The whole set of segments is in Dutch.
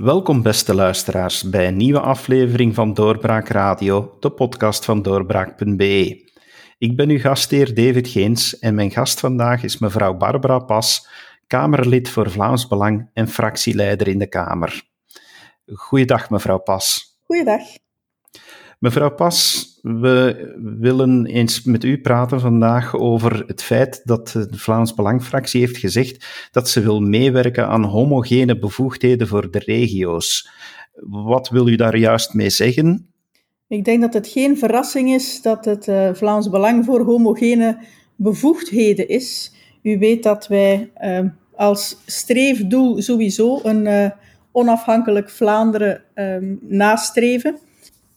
Welkom beste luisteraars bij een nieuwe aflevering van Doorbraak Radio, de podcast van doorbraak.be. Ik ben uw gastheer David Geens en mijn gast vandaag is mevrouw Barbara Pas, Kamerlid voor Vlaams Belang en fractieleider in de Kamer. Goeiedag mevrouw Pas. Goeiedag. Mevrouw Pas, we willen eens met u praten vandaag over het feit dat de Vlaams Belangfractie heeft gezegd dat ze wil meewerken aan homogene bevoegdheden voor de regio's. Wat wil u daar juist mee zeggen? Ik denk dat het geen verrassing is dat het uh, Vlaams Belang voor homogene bevoegdheden is. U weet dat wij uh, als streefdoel sowieso een uh, onafhankelijk Vlaanderen nastreven.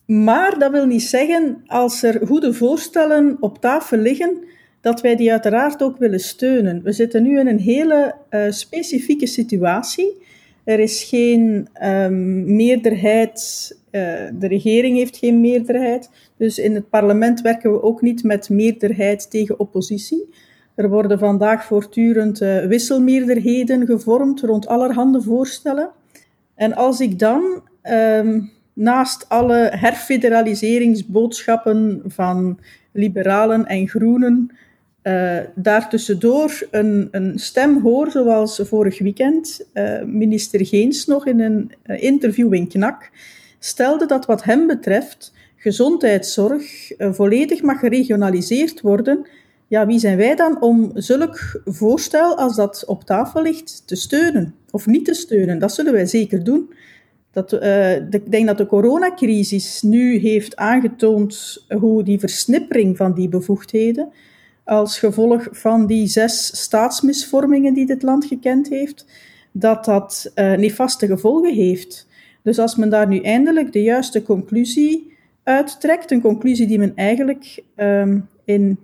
Maar dat wil niet zeggen, als er goede voorstellen op tafel liggen, dat wij die uiteraard ook willen steunen. We zitten nu in een hele uh, specifieke situatie. Er is geen um, meerderheid, uh, de regering heeft geen meerderheid. Dus in het parlement werken we ook niet met meerderheid tegen oppositie. Er worden vandaag voortdurend uh, wisselmeerderheden gevormd rond allerhande voorstellen. En als ik dan um, naast alle herfederaliseringsboodschappen van liberalen en groenen uh, daartussendoor een, een stem hoor, zoals vorig weekend uh, minister Geens nog in een uh, interview in Knak stelde dat wat hem betreft gezondheidszorg volledig mag geregionaliseerd worden. Ja, wie zijn wij dan om zulk voorstel als dat op tafel ligt te steunen of niet te steunen? Dat zullen wij zeker doen. Dat, de, ik denk dat de coronacrisis nu heeft aangetoond hoe die versnippering van die bevoegdheden, als gevolg van die zes staatsmisvormingen die dit land gekend heeft, dat dat uh, nefaste gevolgen heeft. Dus als men daar nu eindelijk de juiste conclusie uittrekt, een conclusie die men eigenlijk um, in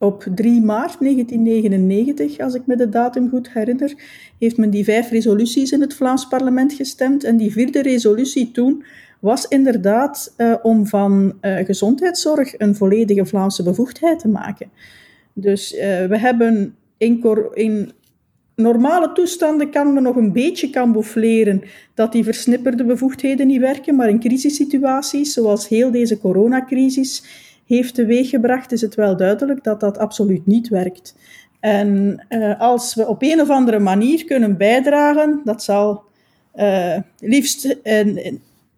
op 3 maart 1999, als ik me de datum goed herinner, heeft men die vijf resoluties in het Vlaams parlement gestemd. En die vierde resolutie toen was inderdaad uh, om van uh, gezondheidszorg een volledige Vlaamse bevoegdheid te maken. Dus uh, we hebben in, in, normale toestanden kan men nog een beetje camoufleren dat die versnipperde bevoegdheden niet werken, maar in crisissituaties, zoals heel deze coronacrisis, heeft teweeggebracht, is het wel duidelijk dat dat absoluut niet werkt. En uh, als we op een of andere manier kunnen bijdragen, dat zal uh, liefst, en,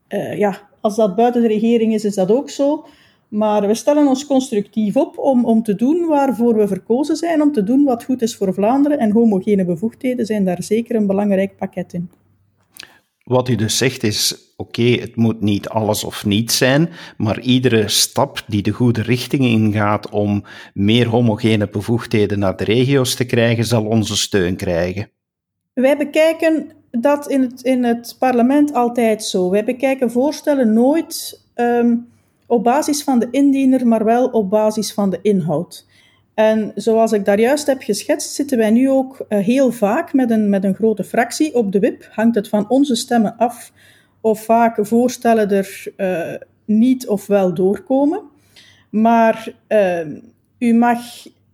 uh, ja, als dat buiten de regering is, is dat ook zo. Maar we stellen ons constructief op om, om te doen waarvoor we verkozen zijn, om te doen wat goed is voor Vlaanderen. En homogene bevoegdheden zijn daar zeker een belangrijk pakket in. Wat u dus zegt is, oké, het moet niet alles of niets zijn, maar iedere stap die de goede richting ingaat om meer homogene bevoegdheden naar de regio's te krijgen, zal onze steun krijgen. Wij bekijken dat in het, in het parlement altijd zo. Wij bekijken voorstellen nooit um, op basis van de indiener, maar wel op basis van de inhoud. En zoals ik daar juist heb geschetst, zitten wij nu ook uh, heel vaak met een, met een grote fractie op de WIP. Hangt het van onze stemmen af of vaak voorstellen er uh, niet of wel doorkomen. Maar uh, u mag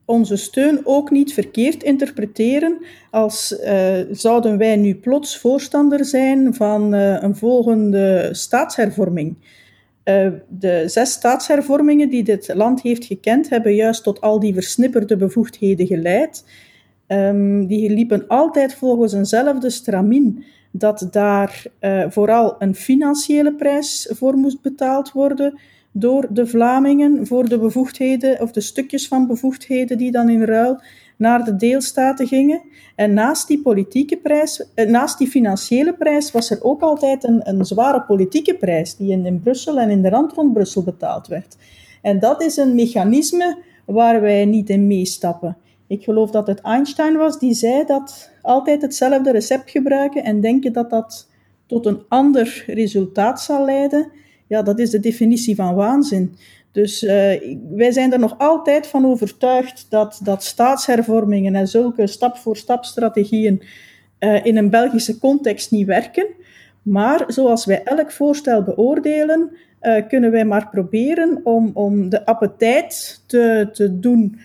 onze steun ook niet verkeerd interpreteren als zouden wij nu plots voorstander zijn van een volgende staatshervorming. De zes staatshervormingen die dit land heeft gekend, hebben juist tot al die versnipperde bevoegdheden geleid. Um, die liepen altijd volgens eenzelfde stramien dat daar uh, vooral een financiële prijs voor moest betaald worden door de Vlamingen voor de bevoegdheden of de stukjes van bevoegdheden die dan in ruil naar de deelstaten gingen. En naast die politieke prijs, eh, naast die financiële prijs, was er ook altijd een, een zware politieke prijs die in, in Brussel en in de rand rond Brussel betaald werd. En dat is een mechanisme waar wij niet in meestappen. Ik geloof dat het Einstein was die zei dat altijd hetzelfde recept gebruiken en denken dat dat tot een ander resultaat zal leiden. Ja, dat is de definitie van waanzin. Dus uh, wij zijn er nog altijd van overtuigd dat, dat staatshervormingen en zulke stap-voor-stap strategieën uh, in een Belgische context niet werken. Maar zoals wij elk voorstel beoordelen, uh, kunnen wij maar proberen om, om de appetijt te, te doen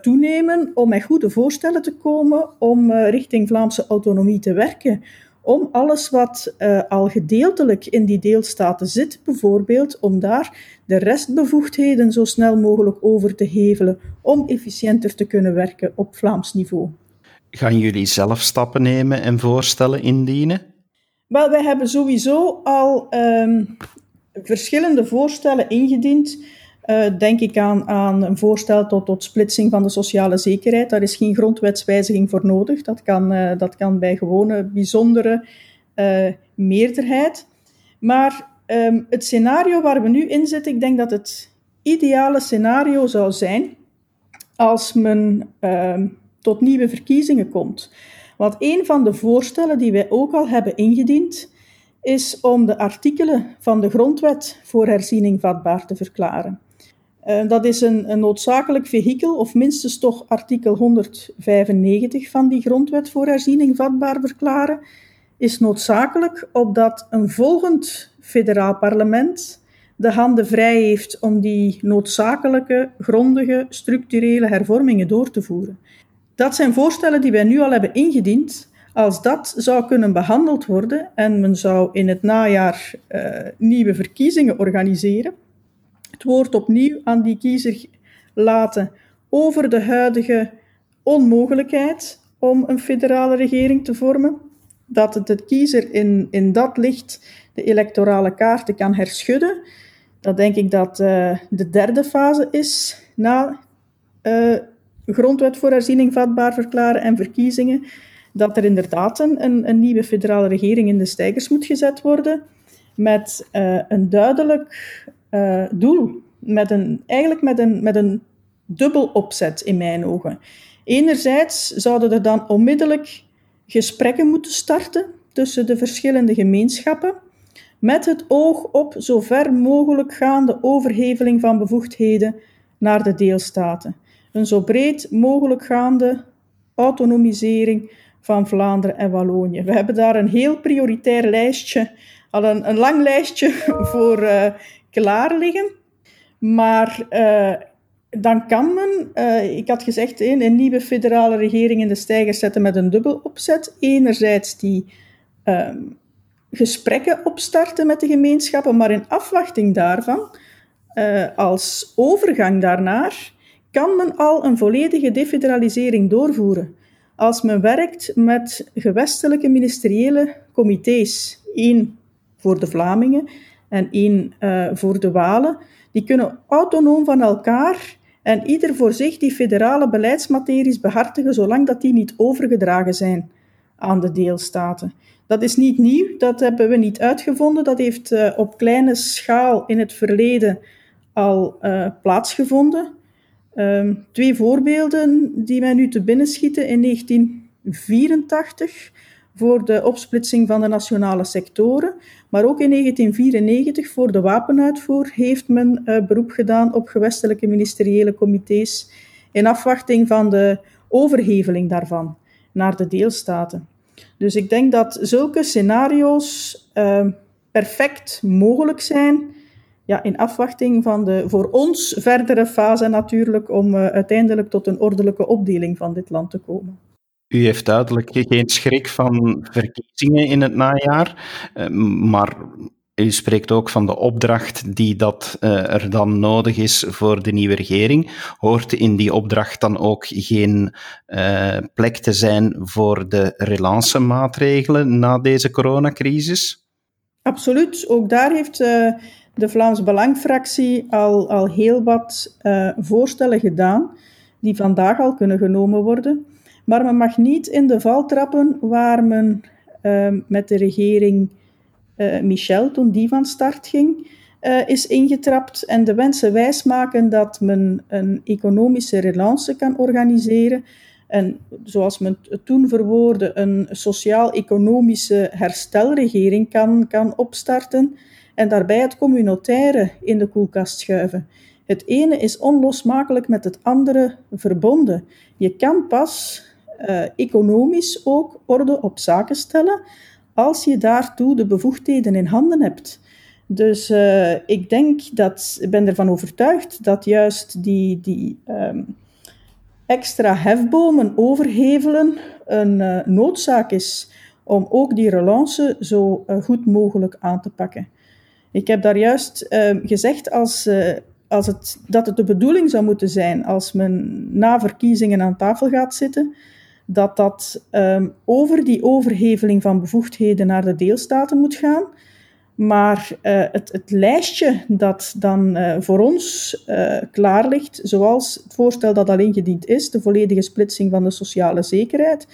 toenemen om met goede voorstellen te komen om richting Vlaamse autonomie te werken. Om alles wat uh, al gedeeltelijk in die deelstaten zit, bijvoorbeeld, om daar de restbevoegdheden zo snel mogelijk over te hevelen, om efficiënter te kunnen werken op Vlaams niveau. Gaan jullie zelf stappen nemen en voorstellen indienen? Wel, wij hebben sowieso al um, verschillende voorstellen ingediend. Uh, denk ik aan, aan een voorstel tot, tot splitsing van de sociale zekerheid. Daar is geen grondwetswijziging voor nodig. Dat kan, uh, dat kan bij gewone bijzondere uh, meerderheid. Maar um, het scenario waar we nu in zitten, ik denk dat het ideale scenario zou zijn als men um, tot nieuwe verkiezingen komt. Want een van de voorstellen die wij ook al hebben ingediend, is om de artikelen van de grondwet voor herziening vatbaar te verklaren. Uh, dat is een, een, noodzakelijk vehikel, of minstens toch artikel 195 van die grondwet voor herziening vatbaar verklaren, is noodzakelijk opdat een volgend federaal parlement de handen vrij heeft om die noodzakelijke, grondige, structurele hervormingen door te voeren. Dat zijn voorstellen die wij nu al hebben ingediend. Als dat zou kunnen behandeld worden en men zou in het najaar uh, nieuwe verkiezingen organiseren, het woord opnieuw aan die kiezer laten over de huidige onmogelijkheid om een federale regering te vormen, dat het de kiezer in, in dat licht de electorale kaarten kan herschudden, dat denk ik dat uh, de derde fase is na uh, grondwet voor herziening vatbaar verklaren en verkiezingen, dat er inderdaad een, een nieuwe federale regering in de stijgers moet gezet worden met uh, een duidelijk uh, doel. Met een, eigenlijk met een, met een dubbel opzet in mijn ogen. Enerzijds zouden er dan onmiddellijk gesprekken moeten starten tussen de verschillende gemeenschappen, met het oog op zo ver mogelijk gaande overheveling van bevoegdheden naar de deelstaten een zo breed mogelijk gaande autonomisering van Vlaanderen en Wallonië. We hebben daar een heel prioritair lijstje, al een, een lang lijstje voor uh, klaar liggen. Maar uh, dan kan men, uh, ik had gezegd, een, een, nieuwe federale regering in de stijgers zetten met een dubbel opzet. Enerzijds die um, gesprekken opstarten met de gemeenschappen, maar in afwachting daarvan, als overgang daarnaar, kan men al een volledige defederalisering doorvoeren als men werkt met gewestelijke ministeriële comité's. één voor de Vlamingen en één uh, voor de Walen. Die kunnen autonoom van elkaar en ieder voor zich die federale beleidsmateries behartigen, zolang dat die niet overgedragen zijn aan de deelstaten. Dat is niet nieuw, dat hebben we niet uitgevonden. Dat heeft uh, op kleine schaal in het verleden al uh, plaatsgevonden. Um, twee voorbeelden die mij nu te binnen schieten. In 1984 voor de opsplitsing van de nationale sectoren, maar ook in 1994 voor de wapenuitvoer heeft men uh, beroep gedaan op gewestelijke ministeriële comité's in afwachting van de overheveling daarvan naar de deelstaten. Dus ik denk dat zulke scenario's uh, perfect mogelijk zijn ja, in afwachting van de voor ons verdere fase natuurlijk om uh, uiteindelijk tot een ordelijke opdeling van dit land te komen. U heeft duidelijk geen schrik van verkiezingen in het najaar, uh, maar u spreekt ook van de opdracht die dat uh, er dan nodig is voor de nieuwe regering. Hoort in die opdracht dan ook geen plek te zijn voor de relance-maatregelen na deze coronacrisis? Absoluut. Ook daar heeft de Vlaams Belangfractie al, al heel wat voorstellen gedaan, die vandaag al kunnen genomen worden. Maar men mag niet in de val trappen waar men uh, met de regering uh, Michel, toen die van start ging, is ingetrapt en de wensen wijsmaken dat men een economische relance kan organiseren. En zoals men het toen verwoordde, een sociaal-economische herstelregering kan, kan opstarten en daarbij het communautaire in de koelkast schuiven. Het ene is onlosmakelijk met het andere verbonden. Je kan pas uh, economisch ook orde op zaken stellen als je daartoe de bevoegdheden in handen hebt. Dus uh, ik denk dat, ik ben ervan overtuigd dat juist die, die um, extra hefbomen overhevelen een uh, noodzaak is om ook die relance zo goed mogelijk aan te pakken. Ik heb daar juist gezegd als, als het, dat het de bedoeling zou moeten zijn als men na verkiezingen aan tafel gaat zitten, dat dat um, over die overheveling van bevoegdheden naar de deelstaten moet gaan. Maar uh, het, het, lijstje dat dan uh, voor ons uh, klaar ligt, zoals het voorstel dat al ingediend is, de volledige splitsing van de sociale zekerheid,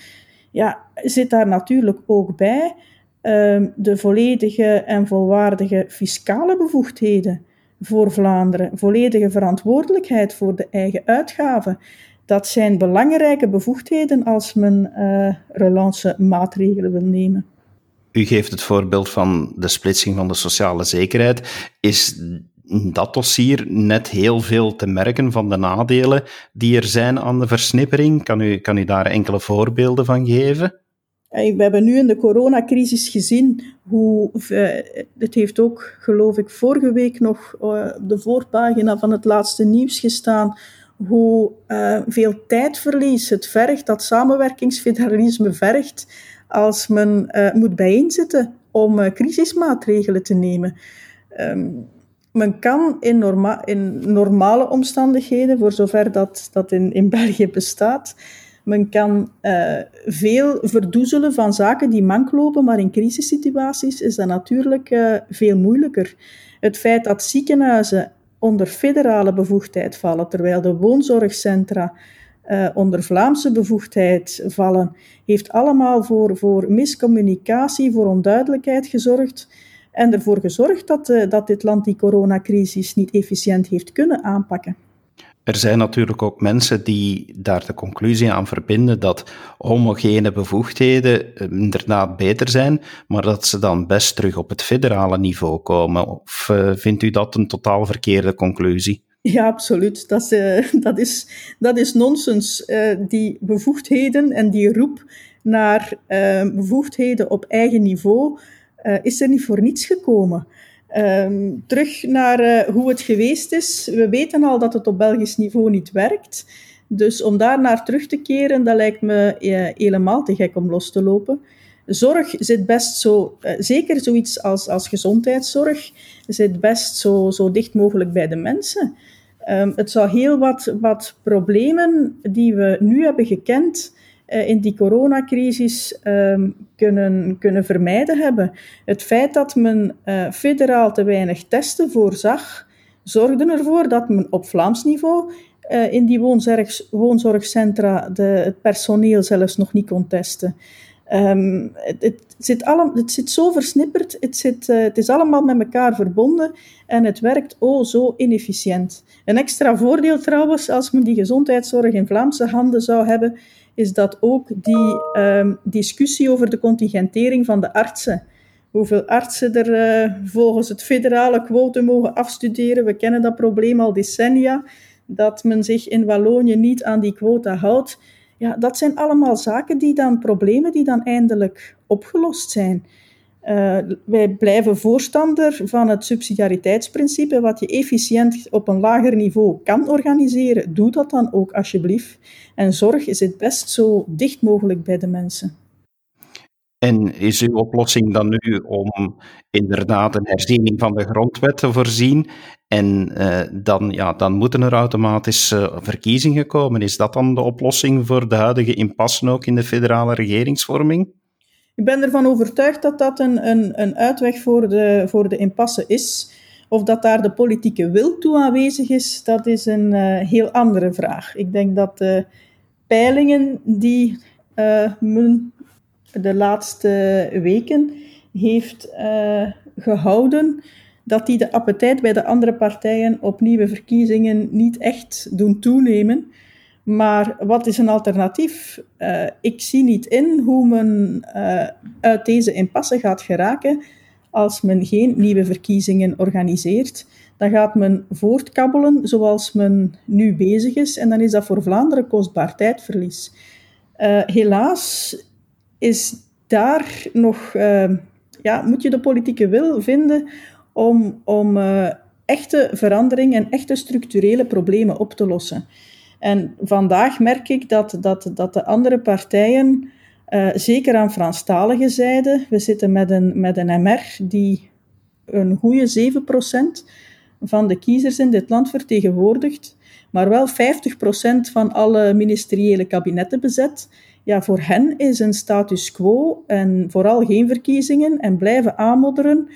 ja, zit daar natuurlijk ook bij ehm, de volledige en volwaardige fiscale bevoegdheden voor Vlaanderen, volledige verantwoordelijkheid voor de eigen uitgaven. Dat zijn belangrijke bevoegdheden als men uh, relance maatregelen wil nemen. U geeft het voorbeeld van de splitsing van de sociale zekerheid. Is dat dossier net heel veel te merken van de nadelen die er zijn aan de versnippering? Kan u, kan u daar enkele voorbeelden van geven? We hebben nu in de coronacrisis gezien hoe, eh, het heeft ook, geloof ik, vorige week nog eh, op de voorpagina van het laatste nieuws gestaan, hoe uh, veel tijdverlies het vergt, dat samenwerkingsfederalisme vergt, als men uh, moet bijeenzitten om uh, crisismaatregelen te nemen. Um, men kan in, norma in, normale omstandigheden, voor zover dat, dat in, in België bestaat, men kan veel verdoezelen van zaken die mank lopen, maar in crisissituaties is dat natuurlijk veel moeilijker. Het feit dat ziekenhuizen onder federale bevoegdheid vallen, terwijl de woonzorgcentra uh, onder Vlaamse bevoegdheid vallen, heeft allemaal voor, voor miscommunicatie, voor onduidelijkheid gezorgd en ervoor gezorgd dat, uh, dat dit land die coronacrisis niet efficiënt heeft kunnen aanpakken. Er zijn natuurlijk ook mensen die daar de conclusie aan verbinden dat homogene bevoegdheden eh, inderdaad beter zijn, maar dat ze dan best terug op het federale niveau komen. Of uh, vindt u dat een totaal verkeerde conclusie? Ja, absoluut. Dat is, uh, dat is, dat is nonsens. Die bevoegdheden en die roep naar bevoegdheden op eigen niveau is er niet voor niets gekomen. Um, terug naar uh, hoe het geweest is. We weten al dat het op Belgisch niveau niet werkt. Dus om daar naar terug te keren, dat lijkt me uh, helemaal te gek om los te lopen. Zorg zit best zo, uh, zeker zoiets als, als gezondheidszorg, zit best zo, zo dicht mogelijk bij de mensen. Um, het zou heel wat, wat problemen die we nu hebben gekend, in die coronacrisis um, kunnen, kunnen vermijden hebben. Het feit dat men uh, federaal te weinig testen voorzag, zorgde ervoor dat men op Vlaams niveau uh, in die woonzorg, woonzorgcentra de, het personeel zelfs nog niet kon testen. Um, het, het, zit allemaal, het zit zo versnipperd, het, zit, het is allemaal met elkaar verbonden en het werkt oh zo inefficiënt. Een extra voordeel trouwens, als men die gezondheidszorg in Vlaamse handen zou hebben, is dat ook die um, discussie over de contingentering van de artsen. Hoeveel artsen er uh, volgens het federale quotum mogen afstuderen. We kennen dat probleem al decennia, dat men zich in Wallonië niet aan die quota houdt. Ja, dat zijn allemaal zaken die dan, problemen die dan eindelijk opgelost zijn. Uh, wij blijven voorstander van het subsidiariteitsprincipe. Wat je efficiënt op een lager niveau kan organiseren, doe dat dan ook alsjeblieft. En zorg is het best zo dicht mogelijk bij de mensen. En is uw oplossing dan nu om inderdaad een herziening van de grondwet te voorzien? En uh, dan, ja, dan moeten er automatisch uh, verkiezingen komen. Is dat dan de oplossing voor de huidige impasse ook in de federale regeringsvorming? Ik ben ervan overtuigd dat dat een, een, een uitweg voor de, voor de impasse is. Of dat daar de politieke wil toe aanwezig is, dat is een uh, heel andere vraag. Ik denk dat de peilingen die uh, men de laatste weken heeft uh, gehouden, dat die de appetijt bij de andere partijen op nieuwe verkiezingen niet echt doen toenemen. Maar wat is een alternatief? Uh, ik zie niet in hoe men uh, uit deze impasse gaat geraken als men geen nieuwe verkiezingen organiseert. Dan gaat men voortkabbelen zoals men nu bezig is en dan is dat voor Vlaanderen kostbaar tijdverlies. Uh, helaas is daar nog, ja, moet je de politieke wil vinden om, om echte verandering en echte structurele problemen op te lossen. En vandaag merk ik dat, dat, dat de andere partijen Uh, zeker aan Franstalige zijde. We zitten met een, met een MR die een goede 7% van de kiezers in dit land vertegenwoordigt, maar wel 50% van alle ministeriële kabinetten bezet. Ja, voor hen is een status quo en vooral geen verkiezingen en blijven aanmodderen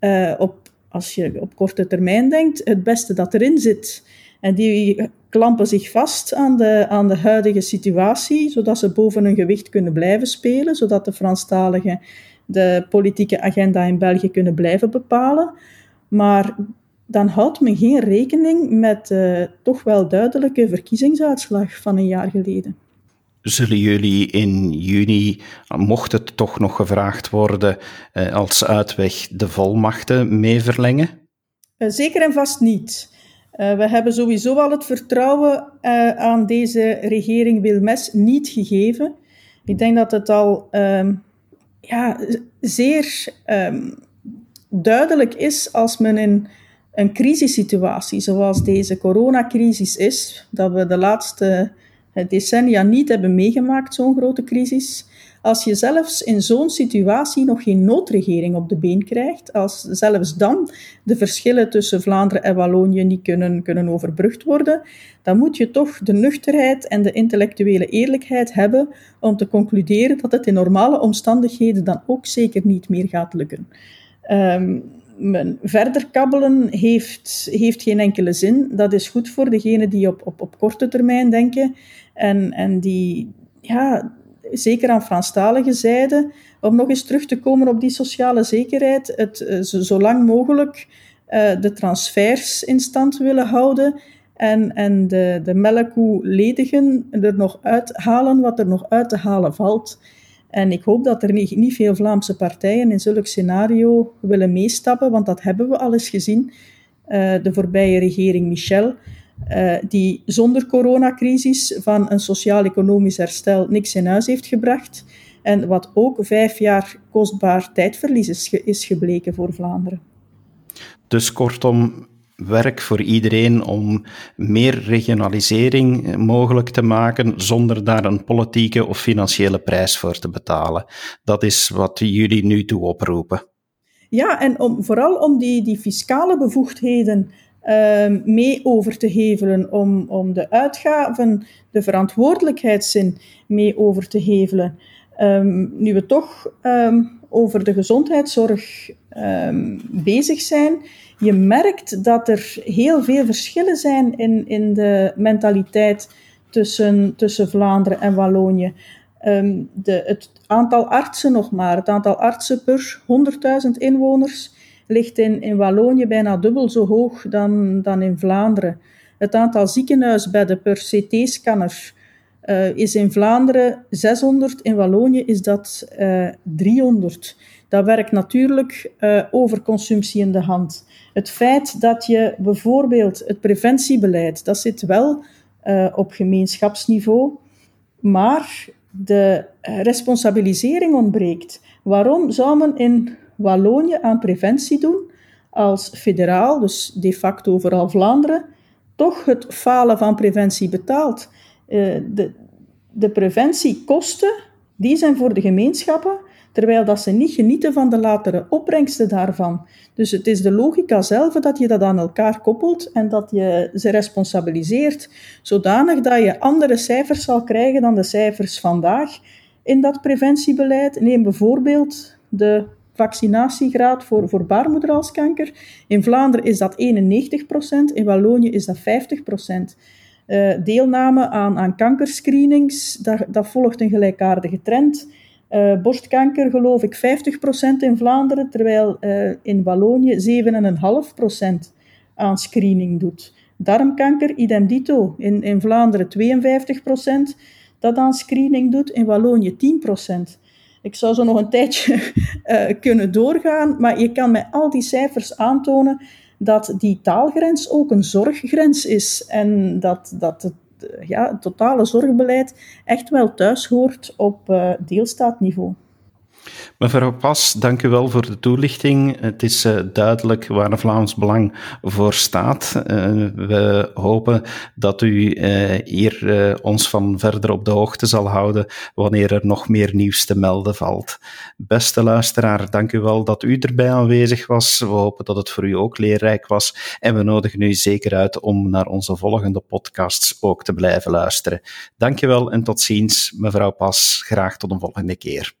uh, op, als je op korte termijn denkt, het beste dat erin zit. En die klampen zich vast aan de, aan de huidige situatie, zodat ze boven hun gewicht kunnen blijven spelen, zodat de Franstaligen de politieke agenda in België kunnen blijven bepalen. Maar dan houdt men geen rekening met de toch wel duidelijke verkiezingsuitslag van een jaar geleden. Zullen jullie in juni, mocht het toch nog gevraagd worden, eh, als uitweg de volmachten mee verlengen? Eh, zeker en vast niet. Uh, we hebben sowieso al het vertrouwen uh, aan deze regering Wilmes niet gegeven. Ik denk dat het al um, ja, zeer um, duidelijk is als men in een crisissituatie zoals deze coronacrisis is, dat we de laatste decennia niet hebben meegemaakt, zo'n grote crisis, als je zelfs in zo'n situatie nog geen noodregering op de been krijgt, als zelfs dan de verschillen tussen Vlaanderen en Wallonië niet kunnen, kunnen overbrugd worden, dan moet je toch de nuchterheid en de intellectuele eerlijkheid hebben om te concluderen dat het in normale omstandigheden dan ook zeker niet meer gaat lukken. Um, verder kabbelen heeft, heeft geen enkele zin. Dat is goed voor degenen die op, op, op korte termijn denken en, en die ja, zeker aan Franstalige zijde, om nog eens terug te komen op die sociale zekerheid, het eh, zo, lang mogelijk uh, de transfers in stand willen houden en, en de, de melkkoe ledigen, er nog uithalen wat er nog uit te halen valt. En ik hoop dat er niet, niet veel Vlaamse partijen in zulk scenario willen meestappen, want dat hebben we al eens gezien. Uh, de voorbije regering Michel uh, die zonder coronacrisis van een sociaal-economisch herstel niks in huis heeft gebracht. En wat ook vijf jaar kostbaar tijdverlies is, ge is gebleken voor Vlaanderen. Dus kortom, werk voor iedereen om meer regionalisering mogelijk te maken zonder daar een politieke of financiële prijs voor te betalen. Dat is wat jullie nu toe oproepen. Ja, en om, vooral om die, die fiscale bevoegdheden Ehm, mee over te hevelen, om, om de uitgaven, de verantwoordelijkheidszin mee over te hevelen. Um, nu we toch um, over de gezondheidszorg bezig zijn, je merkt dat er heel veel verschillen zijn in, in de mentaliteit tussen, tussen Vlaanderen en Wallonië. de, het aantal artsen nog maar, het aantal artsen per 100.000 inwoners ligt in, in Wallonië bijna dubbel zo hoog dan, dan in Vlaanderen. Het aantal ziekenhuisbedden per CT-scanner uh, is in Vlaanderen 600, in Wallonië is dat uh, eh, 300. Dat werkt natuurlijk uh, overconsumptie in de hand. Het feit dat je bijvoorbeeld het preventiebeleid, dat zit wel op gemeenschapsniveau, maar de responsabilisering ontbreekt. Waarom zou men in Wallonië aan preventie doen als federaal, dus de facto vooral Vlaanderen, toch het falen van preventie betaalt. Uh, de, de preventiekosten, die zijn voor de gemeenschappen, terwijl dat ze niet genieten van de latere opbrengsten daarvan. Dus het is de logica zelf dat je dat aan elkaar koppelt en dat je ze responsabiliseert, zodanig dat je andere cijfers zal krijgen dan de cijfers vandaag in dat preventiebeleid. Neem bijvoorbeeld de vaccinatiegraad voor, voor baarmoederhalskanker. In Vlaanderen is dat 91%, in Wallonië is dat 50%. Uh, eh, deelname aan, aan kankerscreenings, dat, dat volgt een gelijkaardige trend. Uh, borstkanker geloof ik 50% in Vlaanderen, terwijl uh, in Wallonië 7,5% aan screening doet. Darmkanker, idem dito. In, in Vlaanderen 52% dat aan screening doet, in Wallonië 10%. Ik zou zo nog een tijdje uh, kunnen doorgaan, maar je kan met al die cijfers aantonen dat die taalgrens ook een zorggrens is en dat, dat het, ja, het totale zorgbeleid echt wel thuis hoort op uh, deelstaatniveau. Mevrouw Pas, dank u wel voor de toelichting. Het is uh, duidelijk waar Vlaams Belang voor staat. Uh, we hopen dat u uh, hier ons van verder op de hoogte zal houden wanneer er nog meer nieuws te melden valt. Beste luisteraar, dank u wel dat u erbij aanwezig was. We hopen dat het voor u ook leerrijk was en we nodigen u zeker uit om naar onze volgende podcasts ook te blijven luisteren. Dank je wel en tot ziens, mevrouw Pas. Graag tot een volgende keer.